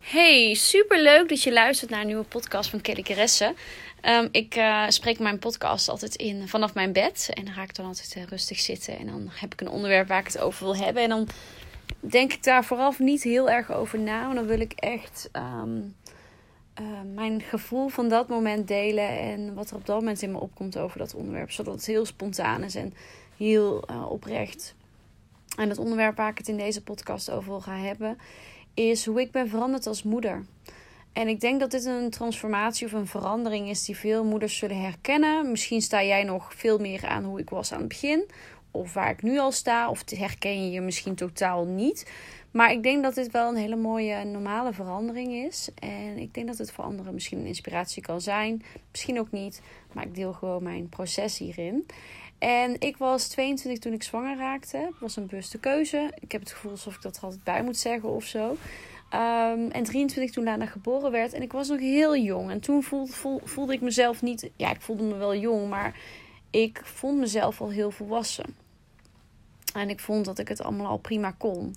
Hey, super leuk dat je luistert naar een nieuwe podcast van Kelly Caresse. Um, ik uh, spreek mijn podcast altijd in vanaf mijn bed. En dan ga ik dan altijd uh, rustig zitten. En dan heb ik een onderwerp waar ik het over wil hebben. En dan denk ik daar vooral niet heel erg over na. Want dan wil ik echt um, uh, mijn gevoel van dat moment delen. En wat er op dat moment in me opkomt over dat onderwerp. Zodat het heel spontaan is en heel oprecht. En het onderwerp waar ik het in deze podcast over wil gaan hebben is hoe ik ben veranderd als moeder. En ik denk dat dit een transformatie of een verandering is die veel moeders zullen herkennen. Misschien sta jij nog veel meer aan hoe ik was aan het begin, of waar ik nu al sta, of herken je je misschien totaal niet. Maar ik denk dat dit wel een hele mooie normale verandering is. En ik denk dat het voor anderen misschien een inspiratie kan zijn. Misschien ook niet, maar ik deel gewoon mijn proces hierin. En ik was 22 toen ik zwanger raakte. Het was een bewuste keuze. Ik heb het gevoel alsof ik dat altijd bij moet zeggen of zo. Um, en 23 toen Lana geboren werd. En ik was nog heel jong. En toen voelde, voelde ik mezelf niet... Ja, ik voelde me wel jong, maar ik vond mezelf al heel volwassen. En ik vond dat ik het allemaal al prima kon.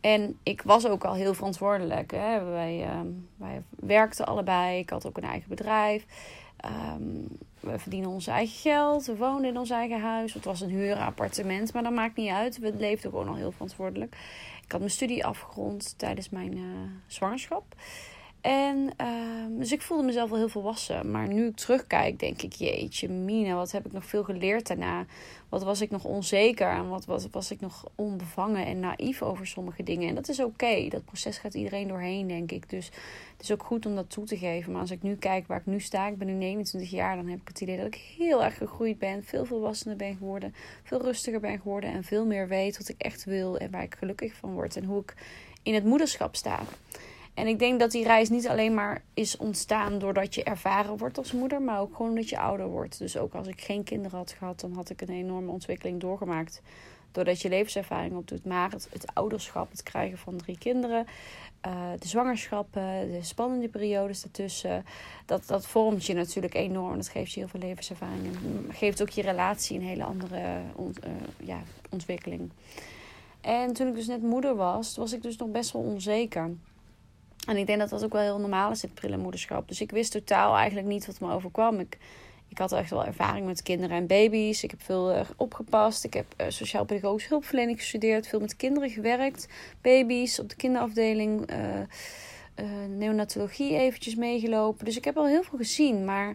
En ik was ook al heel verantwoordelijk. Hè. Wij, uh, wij werkten allebei. Ik had ook een eigen bedrijf. Um, we verdienen ons eigen geld. We woonden in ons eigen huis. Het was een huurappartement, maar dat maakt niet uit. We leefden gewoon al heel verantwoordelijk. Ik had mijn studie afgerond tijdens mijn uh, zwangerschap. En uh, dus ik voelde mezelf wel heel volwassen. Maar nu ik terugkijk, denk ik, jeetje, Mina, wat heb ik nog veel geleerd daarna? Wat was ik nog onzeker en wat was, was ik nog onbevangen en naïef over sommige dingen? En dat is oké. Dat proces gaat iedereen doorheen, denk ik. Dus het is ook goed om dat toe te geven. Maar als ik nu kijk waar ik nu sta, ik ben nu 29 jaar, dan heb ik het idee dat ik heel erg gegroeid ben. Veel volwassener ben geworden. Veel rustiger ben geworden. En veel meer weet wat ik echt wil en waar ik gelukkig van word. En hoe ik in het moederschap sta. En ik denk dat die reis niet alleen maar is ontstaan doordat je ervaren wordt als moeder, maar ook gewoon dat je ouder wordt. Dus ook als ik geen kinderen had gehad, dan had ik een enorme ontwikkeling doorgemaakt. Doordat je levenservaring opdoet. Maar het, het ouderschap, het krijgen van drie kinderen, uh, de zwangerschappen, de spannende periodes ertussen, dat, dat vormt je natuurlijk enorm. Dat geeft je heel veel levenservaring en geeft ook je relatie een hele andere ont, uh, ja, ontwikkeling. En toen ik dus net moeder was, was ik dus nog best wel onzeker. En ik denk dat dat ook wel heel normaal is in het. Dus ik wist totaal eigenlijk niet wat me overkwam. Ik, ik had echt wel ervaring met kinderen en baby's. Ik heb veel uh, opgepast. Ik heb uh, sociaal-pedagogische hulpverlening gestudeerd. Veel met kinderen gewerkt. Baby's op de kinderafdeling. Uh, neonatologie eventjes meegelopen. Dus ik heb al heel veel gezien. Maar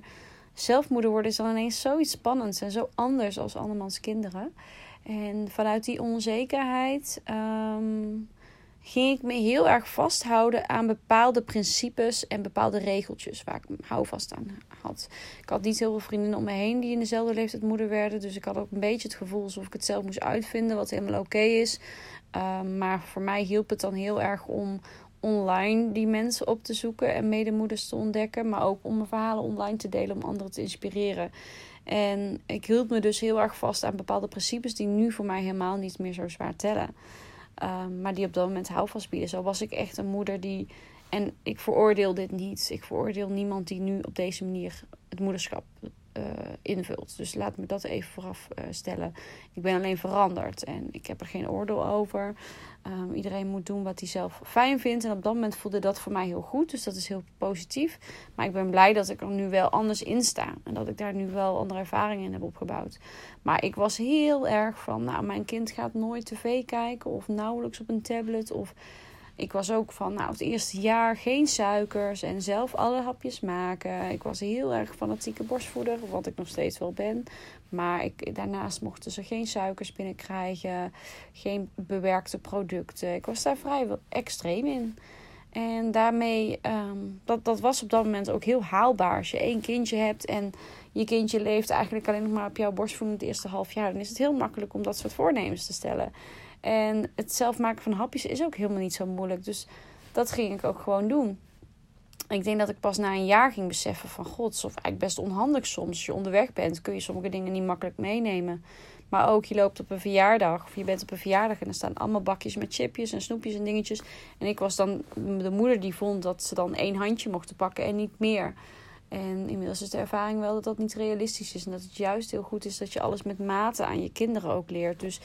zelfmoeder worden is dan ineens zoiets spannends. En zo anders als andermans kinderen. En vanuit die onzekerheid... Um, ging ik me heel erg vasthouden aan bepaalde principes en bepaalde regeltjes waar ik houvast aan had. Ik had niet heel veel vriendinnen om me heen die in dezelfde leeftijd moeder werden. Dus ik had ook een beetje het gevoel alsof ik het zelf moest uitvinden, wat helemaal oké is. Um, maar voor mij hielp het dan heel erg om online die mensen op te zoeken en medemoeders te ontdekken. Maar ook om mijn verhalen online te delen om anderen te inspireren. En ik hield me dus heel erg vast aan bepaalde principes die nu voor mij helemaal niet meer zo zwaar tellen. Um, maar die op dat moment houvast bieden. Zo was ik echt een moeder die. En ik veroordeel dit niet. Ik veroordeel niemand die nu op deze manier het moederschap uh, invult. Dus laat me dat even vooraf uh, stellen. Ik ben alleen veranderd en ik heb er geen oordeel over. Um, iedereen moet doen wat hij zelf fijn vindt. En op dat moment voelde dat voor mij heel goed. Dus dat is heel positief. Maar ik ben blij dat ik er nu wel anders in sta. En dat ik daar nu wel andere ervaringen in heb opgebouwd. Maar ik was heel erg van, nou, mijn kind gaat nooit tv kijken. Of nauwelijks op een tablet. Of ik was ook van, nou, het eerste jaar geen suikers en zelf alle hapjes maken. Ik was heel erg fanatieke borstvoeder, wat ik nog steeds wel ben. Maar ik, daarnaast mochten ze geen suikers binnenkrijgen, geen bewerkte producten. Ik was daar vrij extreem in. En daarmee, um, dat, dat was op dat moment ook heel haalbaar. Als je één kindje hebt en je kindje leeft eigenlijk alleen nog maar op jouw borstvoeding het eerste half jaar, dan is het heel makkelijk om dat soort voornemens te stellen. En het zelf maken van hapjes is ook helemaal niet zo moeilijk. Dus dat ging ik ook gewoon doen. ik denk dat ik pas na een jaar ging beseffen van god, of eigenlijk best onhandig soms. Als je onderweg bent, kun je sommige dingen niet makkelijk meenemen. Maar ook je loopt op een verjaardag of je bent op een verjaardag en er staan allemaal bakjes met chipjes en snoepjes en dingetjes. En ik was dan de moeder die vond dat ze dan één handje mochten pakken en niet meer. En inmiddels is de ervaring wel dat dat niet realistisch is. En dat het juist heel goed is dat je alles met mate aan je kinderen ook leert. Dus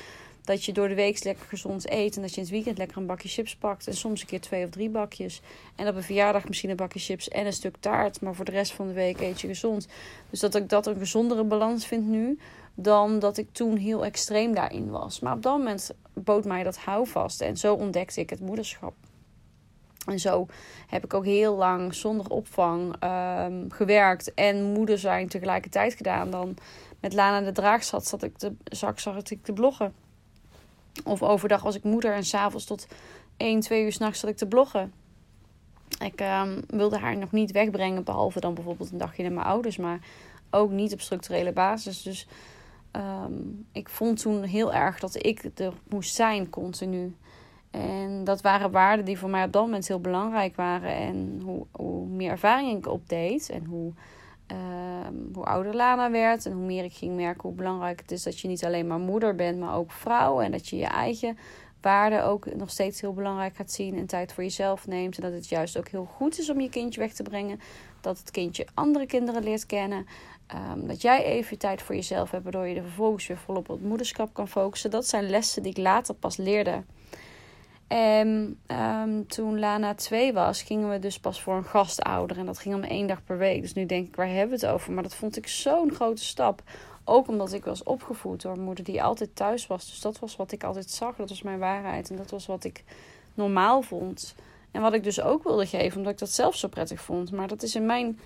dat je door de week lekker gezond eet. En dat je in het weekend lekker een bakje chips pakt. En soms een keer twee of drie bakjes. En op een verjaardag misschien een bakje chips en een stuk taart. Maar voor de rest van de week eet je gezond. Dus dat ik dat een gezondere balans vind nu. Dan dat ik toen heel extreem daarin was. Maar op dat moment bood mij dat houvast. En zo ontdekte ik het moederschap. En zo heb ik ook heel lang zonder opvang ehm, gewerkt en moeder zijn tegelijkertijd gedaan. Dan met Lana de Draag zat, zat ik te, zag, zag ik te bloggen. Of overdag was ik moeder en s'avonds tot 1, 2 uur s'nachts zat ik te bloggen. Ik ehm, wilde haar nog niet wegbrengen, behalve dan bijvoorbeeld een dagje naar mijn ouders, maar ook niet op structurele basis. Dus ehm, ik vond toen heel erg dat ik er moest zijn continu. En dat waren waarden die voor mij op dat moment heel belangrijk waren. En hoe, hoe meer ervaring ik opdeed en hoe, ehm, hoe ouder Lana werd en hoe meer ik ging merken hoe belangrijk het is dat je niet alleen maar moeder bent, maar ook vrouw. En dat je je eigen waarden ook nog steeds heel belangrijk gaat zien en tijd voor jezelf neemt. En dat het juist ook heel goed is om je kindje weg te brengen. Dat het kindje andere kinderen leert kennen. Ehm, dat jij even tijd voor jezelf hebt, waardoor je er vervolgens weer volop op het moederschap kan focussen. Dat zijn lessen die ik later pas leerde. En um, toen Lana 2 was, gingen we dus pas voor een gastouder. En dat ging om één dag per week. Dus nu denk ik, waar hebben we het over? Maar dat vond ik zo'n grote stap. Ook omdat ik was opgevoed door een moeder die altijd thuis was. Dus dat was wat ik altijd zag. Dat was mijn waarheid. En dat was wat ik normaal vond. En wat ik dus ook wilde geven, omdat ik dat zelf zo prettig vond. Maar dat is in mijn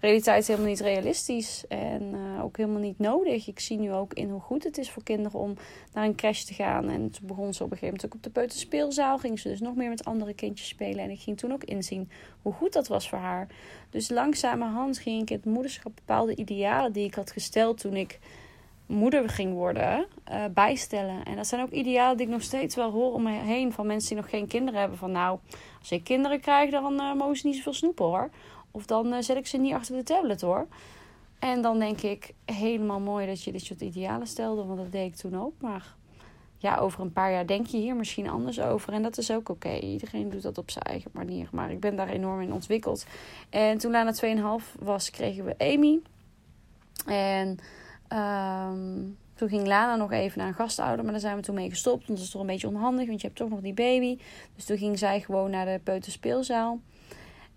realiteit helemaal niet realistisch en uh, ook helemaal niet nodig. Ik zie nu ook in hoe goed het is voor kinderen om naar een crash te gaan. En toen begon ze op een gegeven moment ook op de peuterspeelzaal. Ging ze dus nog meer met andere kindjes spelen. En ik ging toen ook inzien hoe goed dat was voor haar. Dus langzamerhand ging ik in het moederschap bepaalde idealen die ik had gesteld toen ik moeder ging worden, uh, bijstellen. En dat zijn ook idealen die ik nog steeds wel hoor om me heen van mensen die nog geen kinderen hebben. Van nou, als ik kinderen krijg, dan uh, mogen ze niet zoveel snoepen hoor. Of dan uh, zet ik ze niet achter de tablet hoor. En dan denk ik, helemaal mooi dat je dit soort idealen stelde. Want dat deed ik toen ook. Maar ja, over een paar jaar denk je hier misschien anders over. En dat is ook oké. Iedereen doet dat op zijn eigen manier. Maar ik ben daar enorm in ontwikkeld. En toen Lana 2,5 was, kregen we Amy. En um, toen ging Lana nog even naar een gastouder. Maar daar zijn we toen mee gestopt. Want dat is toch een beetje onhandig. Want je hebt toch nog die baby. Dus toen ging zij gewoon naar de peuterspeelzaal.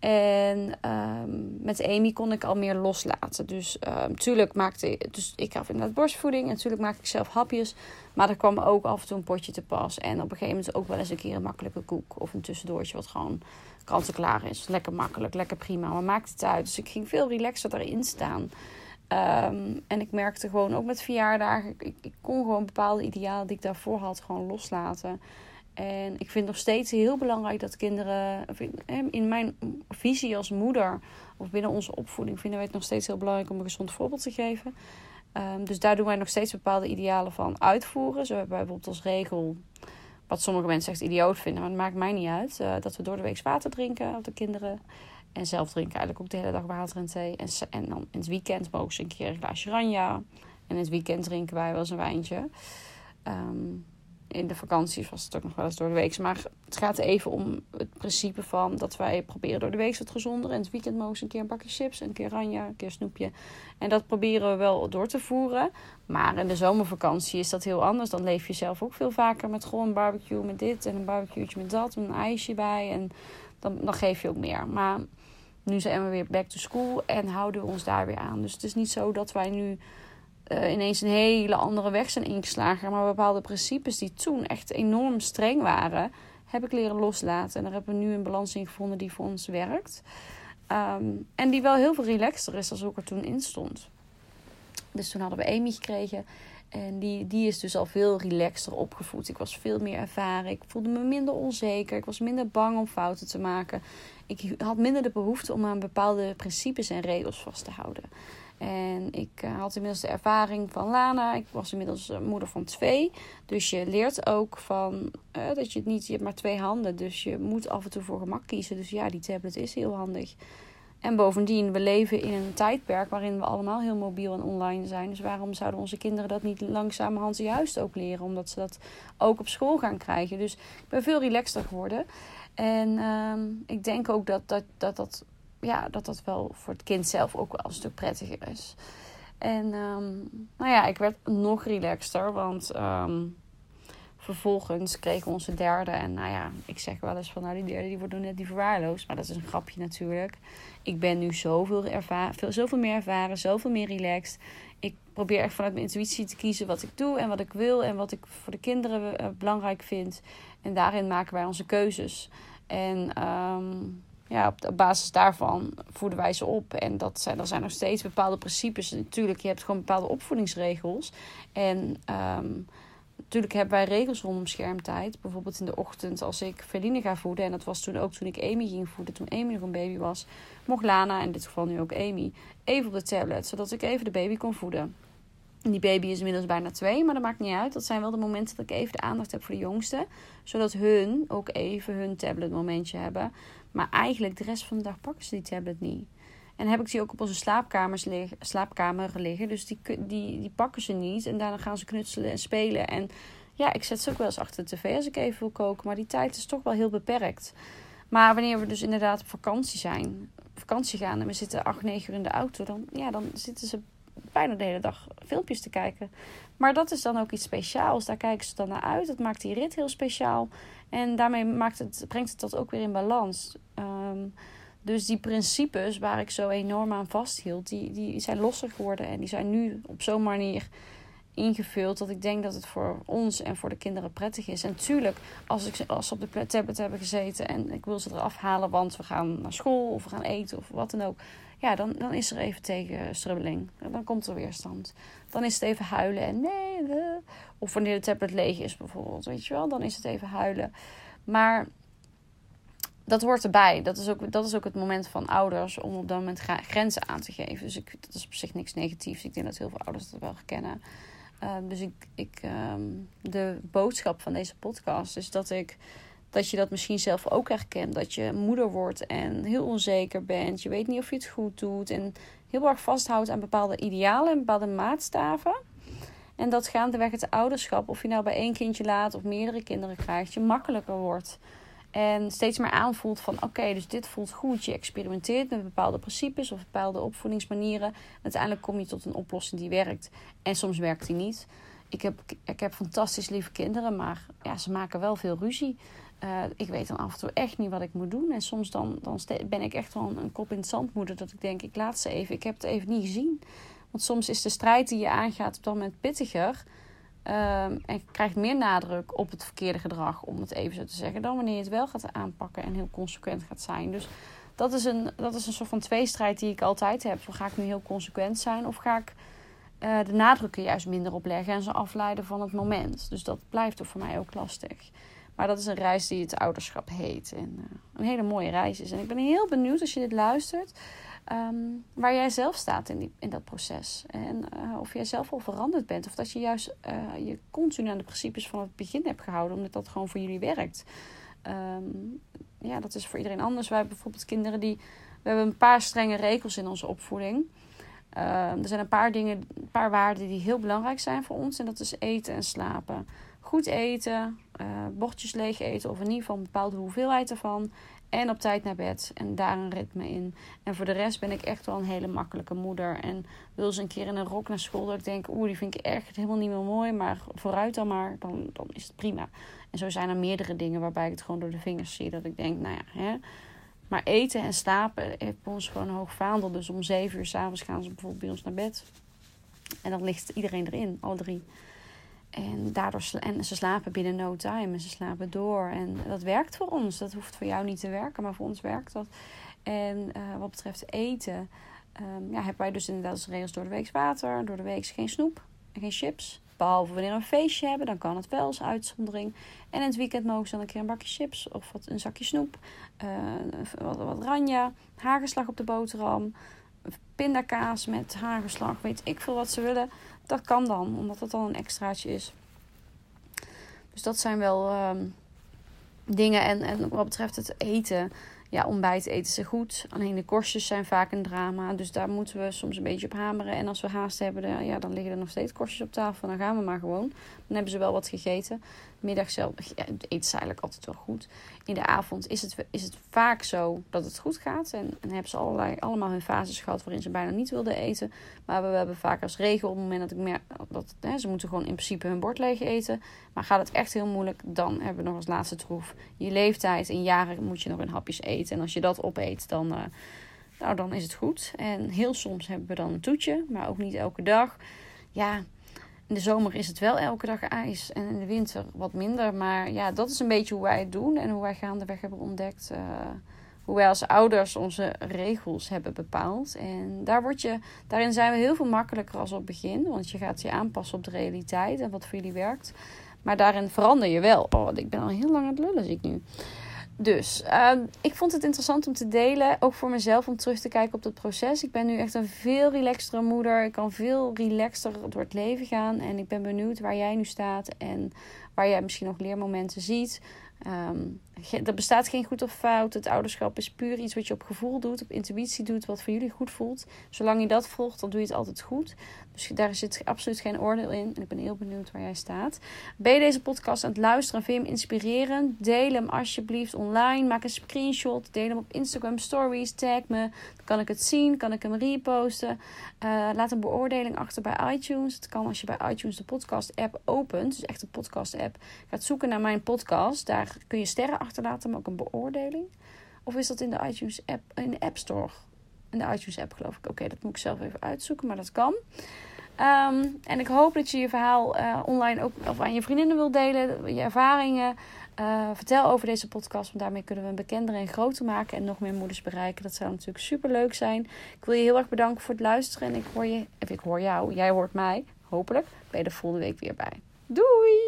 En um, met Amy kon ik al meer loslaten. Dus natuurlijk ehm, maakte dus ik gaf inderdaad borstvoeding. En natuurlijk maakte ik zelf hapjes. Maar er kwam ook af en toe een potje te pas. En op een gegeven moment ook wel eens een keer een makkelijke koek. Of een tussendoortje wat gewoon kant-en-klaar is. Lekker makkelijk, lekker prima. Maar maakt het uit. Dus ik ging veel relaxer erin staan. Um, en ik merkte gewoon ook met verjaardagen. Ik, ik kon gewoon bepaalde idealen die ik daarvoor had gewoon loslaten. En ik vind nog steeds heel belangrijk dat kinderen, in mijn visie als moeder of binnen onze opvoeding, vinden wij het nog steeds heel belangrijk om een gezond voorbeeld te geven. Um, dus daar doen wij nog steeds bepaalde idealen van uitvoeren. Zo hebben wij bijvoorbeeld als regel, wat sommige mensen echt idioot vinden, maar het maakt mij niet uit, uh, dat we door de week water drinken op de kinderen. En zelf drinken eigenlijk ook de hele dag water en thee. En, en dan in het weekend mogen ze een keer een glaasje ranja. En in het weekend drinken wij wel eens een wijntje. Um, in de vakanties was het ook nog wel eens door de week. Maar het gaat even om het principe van dat wij proberen door de week wat gezonder. En het weekend mogen ze een keer een bakje chips, een keer ranja, een keer snoepje. En dat proberen we wel door te voeren. Maar in de zomervakantie is dat heel anders. Dan leef je zelf ook veel vaker met gewoon een barbecue met dit en een barbecue met dat. Een ijsje bij. En dan, dan geef je ook meer. Maar nu zijn we weer back to school en houden we ons daar weer aan. Dus het is niet zo dat wij nu uh, ineens een hele andere weg zijn ingeslagen. Maar bepaalde principes die toen echt enorm streng waren, heb ik leren loslaten. En daar hebben we nu een balans in gevonden die voor ons werkt. Um, en die wel heel veel relaxter is dan ook er toen in stond. Dus toen hadden we Amy gekregen. En die, die is dus al veel relaxter opgevoed. Ik was veel meer ervaren. Ik voelde me minder onzeker. Ik was minder bang om fouten te maken. Ik had minder de behoefte om aan bepaalde principes en regels vast te houden. En ik eh, had inmiddels de ervaring van Lana. Ik was inmiddels eh, moeder van twee. Dus je leert ook van uh, dat je het niet, je hebt maar twee handen. Dus je moet af en toe voor gemak kiezen. Dus ja, die tablet is heel handig. En bovendien, we leven in een tijdperk waarin we allemaal heel mobiel en online zijn. Dus waarom zouden onze kinderen dat niet langzamerhand juist ook leren? Omdat ze dat ook op school gaan krijgen. Dus ik ben veel relaxter geworden. En uh, ik denk ook dat dat, dat, dat, ja, dat dat wel voor het kind zelf ook wel een stuk prettiger is. En um, nou ja, ik werd nog relaxter, want um, vervolgens kregen onze derde. En nou ja, ik zeg wel eens van nou die derde die wordt net die verwaarloosd. Maar dat is een grapje natuurlijk. Ik ben nu zoveel, veel, zoveel meer ervaren, zoveel meer relaxed. Ik probeer echt vanuit mijn intuïtie te kiezen wat ik doe en wat ik wil en wat ik voor de kinderen uh, belangrijk vind. En daarin maken wij onze keuzes. En um, ja, op, basis daarvan voeden wij ze op. En dat zijn, er zijn nog steeds bepaalde principes. Natuurlijk, je hebt gewoon bepaalde opvoedingsregels. En um, natuurlijk hebben wij regels rondom schermtijd. Bijvoorbeeld in de ochtend als ik Feline ga voeden. En dat was toen ook toen ik Amy ging voeden. Toen Amy nog een baby was. Mocht Lana, in dit geval nu ook Amy, even op de tablet. Zodat ik even de baby kon voeden. Die baby is inmiddels bijna twee, maar dat maakt niet uit. Dat zijn wel de momenten dat ik even de aandacht heb voor de jongste. Zodat hun ook even hun tabletmomentje hebben. Maar eigenlijk de rest van de dag pakken ze die tablet niet. En heb ik die ook op onze slaapkamers slaapkamer liggen. Dus die, die, die pakken ze niet. En daarna gaan ze knutselen en spelen. En ja, ik zet ze ook wel eens achter de tv als ik even wil koken. Maar die tijd is toch wel heel beperkt. Maar wanneer we dus inderdaad op vakantie zijn, vakantie gaan en we zitten acht, negen uur in de auto, dan, ja, dan zitten ze bijna de hele dag filmpjes te kijken. Maar dat is dan ook iets speciaals. Daar kijken ze dan naar uit. Dat maakt die rit heel speciaal. En daarmee maakt het, brengt het dat ook weer in balans. Um, dus die principes waar ik zo enorm aan vasthield, die, die zijn losser geworden. En die zijn nu op zo'n manier ingevuld dat ik denk dat het voor ons en voor de kinderen prettig is. En tuurlijk, als, ik, als ze op de tablet hebben gezeten en ik wil ze eraf halen, want we gaan naar school of we gaan eten of wat dan ook. Ja, dan, dan is er even tegenstrubbeling. Dan komt er weerstand. Dan is het even huilen en nee. Of wanneer de tablet leeg is bijvoorbeeld, weet je wel, dan is het even huilen. Maar dat hoort erbij. Dat is, ook, dat is ook het moment van ouders om op dat moment grenzen aan te geven. Dus ik, dat is op zich niks negatiefs. Ik denk dat heel veel ouders dat wel herkennen. Uh, dus ik, ik, um, de boodschap van deze podcast is dat ik dat je dat misschien zelf ook herkent. Dat je moeder wordt en heel onzeker bent. Je weet niet of je het goed doet. En heel erg vasthoudt aan bepaalde idealen en bepaalde maatstaven. En dat gaandeweg het ouderschap, of je nou bij één kindje laat of meerdere kinderen krijgt, je makkelijker wordt. En steeds meer aanvoelt van oké, dus dit voelt goed. Je experimenteert met bepaalde principes of bepaalde opvoedingsmanieren. Uiteindelijk kom je tot een oplossing die werkt. En soms werkt die niet. Ik heb, ik heb fantastisch lieve kinderen, maar ja, ze maken wel veel ruzie. Uh, ik weet dan af en toe echt niet wat ik moet doen. En soms dan, dan ben ik echt wel een, kop in het zand moeder. Dat ik denk, ik laat ze even. Ik heb het even niet gezien. Want soms is de strijd die je aangaat op dat moment pittiger. Um, en krijgt meer nadruk op het verkeerde gedrag, om het even zo te zeggen, dan wanneer je het wel gaat aanpakken en heel consequent gaat zijn. Dus dat is een, dat is een soort van tweestrijd die ik altijd heb. Ga ik nu heel consequent zijn of ga ik uh, de nadruk er juist minder op leggen en ze afleiden van het moment? Dus dat blijft voor mij ook lastig. Maar dat is een reis die het ouderschap heet. En uh, een hele mooie reis is. En ik ben heel benieuwd als je dit luistert. Um, waar jij zelf staat in, die, in dat proces. En uh, of jij zelf al veranderd bent. Of dat je juist uh, je continu aan de principes van het begin hebt gehouden. Omdat dat gewoon voor jullie werkt. Um, ja, dat is voor iedereen anders. Wij hebben bijvoorbeeld kinderen die... We hebben een paar strenge regels in onze opvoeding. Uh, er zijn een paar dingen, een paar waarden die heel belangrijk zijn voor ons. En dat is eten en slapen. Goed eten, uh, bordjes leeg eten of in ieder geval een bepaalde hoeveelheid ervan. En op tijd naar bed. En daar een ritme in. En voor de rest ben ik echt wel een hele makkelijke moeder. En wil ze een keer in een rok naar school. Dat ik denk, oeh, die vind ik echt helemaal niet meer mooi. Maar vooruit dan maar. Dan, dan is het prima. En zo zijn er meerdere dingen waarbij ik het gewoon door de vingers zie. Dat ik denk, nou ja, hè. Maar eten en slapen heeft ons gewoon een hoog vaandel. Dus om zeven uur s'avonds gaan ze bijvoorbeeld bij ons naar bed. En dan ligt iedereen erin, alle drie. En, daardoor en ze slapen binnen no time en ze slapen door. En dat werkt voor ons. Dat hoeft voor jou niet te werken, maar voor ons werkt dat. En uh, wat betreft eten, um, ja, hebben wij dus inderdaad als regels door de week water, door de week geen snoep en geen chips. Behalve wanneer we een feestje hebben, dan kan het wel als uitzondering. En in het weekend mogen ze dan een keer een bakje chips of wat, een zakje snoep. Uh, wat, wat ranja, op de boterham, pindakaas met hagelslag, weet ik veel wat ze willen. Dat kan dan, omdat dat dan een extraatje is. Dus dat zijn wel ehm, dingen. En, en wat betreft het eten, ja, ontbijt eten ze goed. Alleen de korstjes zijn vaak een drama. Dus daar moeten we soms een beetje op hameren. En als we haast hebben, ja, dan liggen er nog steeds korstjes op tafel. Dan gaan we maar gewoon. Dan hebben ze wel wat gegeten. Middag zelf eten ze eigenlijk altijd wel goed. In de avond is het, is het vaak zo dat het goed gaat. En, en hebben ze allerlei, allemaal hun fases gehad waarin ze bijna niet wilden eten. Maar we, hebben vaak als regel op het moment dat ik merk dat hè, ze moeten gewoon in principe hun bord leeg eten. Maar gaat het echt heel moeilijk, dan hebben we nog als laatste troef. Je leeftijd in jaren moet je nog in hapjes eten. En als je dat opeet, dan, uh, nou, dan is het goed. En heel soms hebben we dan een toetje, maar ook niet elke dag. Ja, in de zomer is het wel elke dag ijs en in de winter wat minder. Maar ja, dat is een beetje hoe wij het doen en hoe wij gaandeweg hebben ontdekt. Uh, hoe wij als ouders onze regels hebben bepaald. En daar word je, daarin zijn we heel veel makkelijker als op begin. Want je gaat je aanpassen op de realiteit en wat voor jullie werkt. Maar daarin verander je wel. Oh, ik ben al heel lang aan het lullen, zie ik nu. Dus ehm, ik vond het interessant om te delen. Ook voor mezelf om terug te kijken op dat proces. Ik ben nu echt een veel relaxtere moeder. Ik kan veel relaxter door het leven gaan. En ik ben benieuwd waar jij nu staat. En waar jij misschien nog leermomenten ziet. Um, er bestaat geen goed of fout. Het ouderschap is puur iets wat je op gevoel doet, op intuïtie doet, wat voor jullie goed voelt. Zolang je dat volgt, dan doe je het altijd goed. Dus daar zit absoluut geen oordeel in. En ik ben heel benieuwd waar jij staat. Ben je deze podcast aan het luisteren en vind je hem inspirerend? Deel hem alsjeblieft online. Maak een screenshot. Deel hem op Instagram stories. Tag me. Dan kan ik het zien. Kan ik hem reposten. Uh, laat een beoordeling achter bij iTunes. Het kan als je bij iTunes de podcast app opent. Dus echt een podcast app. Gaat zoeken naar mijn podcast. Daar kun je sterren achterlaten, maar ook een beoordeling. Of is dat in de iTunes app, in de App Store? In de iTunes app geloof ik. Oké, dat moet ik zelf even uitzoeken, maar dat kan. Ehm, en ik hoop dat je je verhaal uh, online ook of aan je vriendinnen wilt delen, je ervaringen. Uh, vertel over deze podcast, want daarmee kunnen we een bekender en groter maken en nog meer moeders bereiken. Dat zou natuurlijk super leuk zijn. Ik wil je heel erg bedanken voor het luisteren en ik hoor je, of ik hoor jou, jij hoort mij, hopelijk. Ben je de volgende week weer bij. Doei!